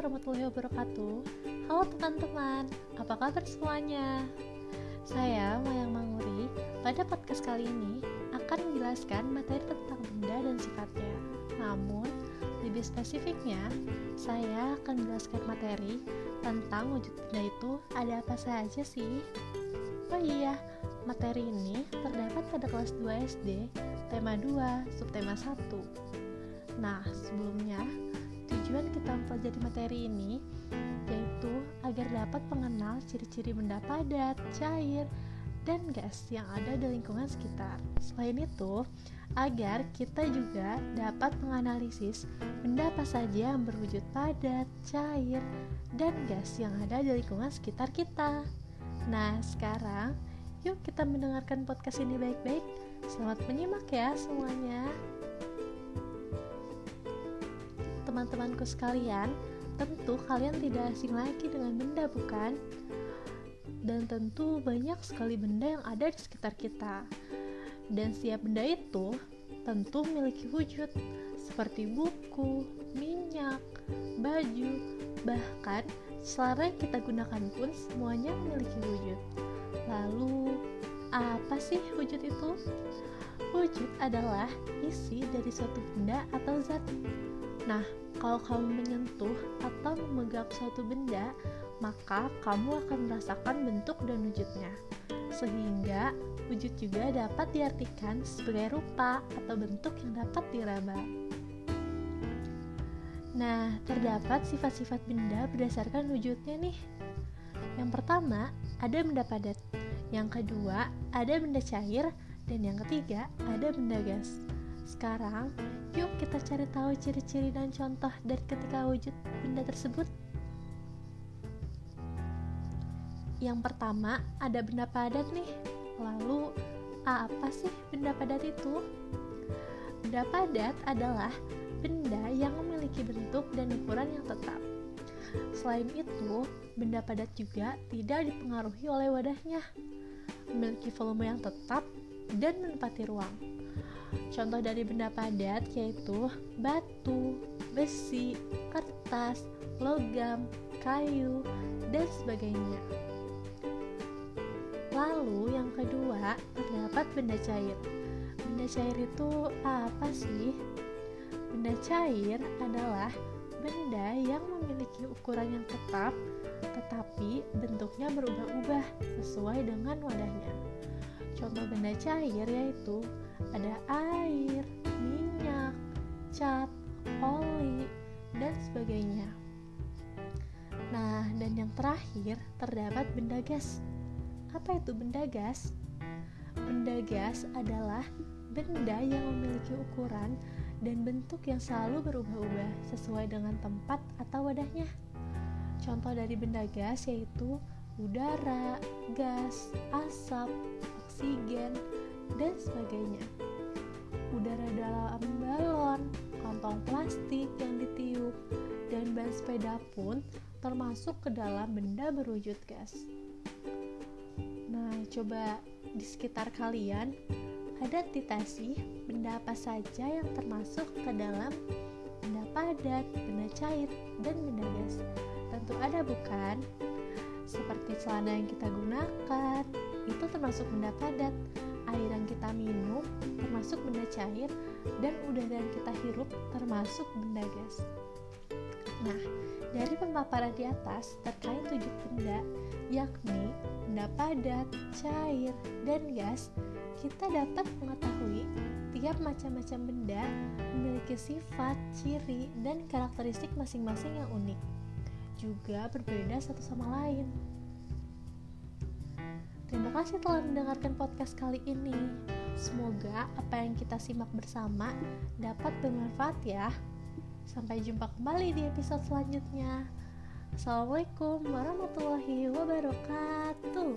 warahmatullahi wabarakatuh Halo teman-teman, apa kabar semuanya? Saya Mayang Manguri Pada podcast kali ini akan menjelaskan materi tentang benda dan sifatnya Namun, lebih spesifiknya Saya akan menjelaskan materi tentang wujud benda itu ada apa saja sih? Oh iya, materi ini terdapat pada kelas 2 SD, tema 2, subtema 1 Nah, sebelumnya Tujuan kita mempelajari materi ini yaitu agar dapat mengenal ciri-ciri benda padat, cair, dan gas yang ada di lingkungan sekitar. Selain itu, agar kita juga dapat menganalisis benda apa saja yang berwujud padat, cair, dan gas yang ada di lingkungan sekitar kita. Nah, sekarang yuk kita mendengarkan podcast ini baik-baik. Selamat menyimak ya semuanya. Teman-temanku sekalian, tentu kalian tidak asing lagi dengan benda, bukan? Dan tentu banyak sekali benda yang ada di sekitar kita. Dan setiap benda itu tentu memiliki wujud, seperti buku, minyak, baju, bahkan selera yang kita gunakan pun semuanya memiliki wujud. Lalu, apa sih wujud itu? Wujud adalah isi dari suatu benda atau zat Nah, kalau kamu menyentuh atau memegang suatu benda, maka kamu akan merasakan bentuk dan wujudnya. Sehingga wujud juga dapat diartikan sebagai rupa atau bentuk yang dapat diraba. Nah, terdapat sifat-sifat benda berdasarkan wujudnya nih. Yang pertama, ada benda padat. Yang kedua, ada benda cair. Dan yang ketiga, ada benda gas. Sekarang, yuk kita cari tahu ciri-ciri dan contoh dari ketika wujud benda tersebut. Yang pertama, ada benda padat nih. Lalu, apa sih benda padat itu? Benda padat adalah benda yang memiliki bentuk dan ukuran yang tetap. Selain itu, benda padat juga tidak dipengaruhi oleh wadahnya, memiliki volume yang tetap dan menempati ruang. Contoh dari benda padat yaitu batu, besi, kertas, logam, kayu, dan sebagainya. Lalu yang kedua, terdapat benda cair. Benda cair itu apa sih? Benda cair adalah benda yang memiliki ukuran yang tetap, tetapi bentuknya berubah-ubah sesuai dengan wadahnya. Contoh benda cair yaitu ada air, minyak, cat, oli, dan sebagainya. Nah, dan yang terakhir terdapat benda gas. Apa itu benda gas? Benda gas adalah benda yang memiliki ukuran dan bentuk yang selalu berubah-ubah sesuai dengan tempat atau wadahnya. Contoh dari benda gas yaitu udara, gas, asap, oksigen, dan sebagainya. Dalam balon, kantong plastik yang ditiup, dan ban sepeda pun termasuk ke dalam benda berwujud gas. Nah, coba di sekitar kalian ada tidak sih benda apa saja yang termasuk ke dalam benda padat, benda cair, dan benda gas? Tentu ada bukan? Seperti celana yang kita gunakan, itu termasuk benda padat air yang kita minum termasuk benda cair dan udara yang kita hirup termasuk benda gas. Nah, dari pemaparan di atas terkait tujuh benda yakni benda padat, cair, dan gas, kita dapat mengetahui tiap macam-macam benda memiliki sifat, ciri, dan karakteristik masing-masing yang unik. Juga berbeda satu sama lain. Terima kasih telah mendengarkan podcast kali ini. Semoga apa yang kita simak bersama dapat bermanfaat ya. Sampai jumpa kembali di episode selanjutnya. Assalamualaikum warahmatullahi wabarakatuh.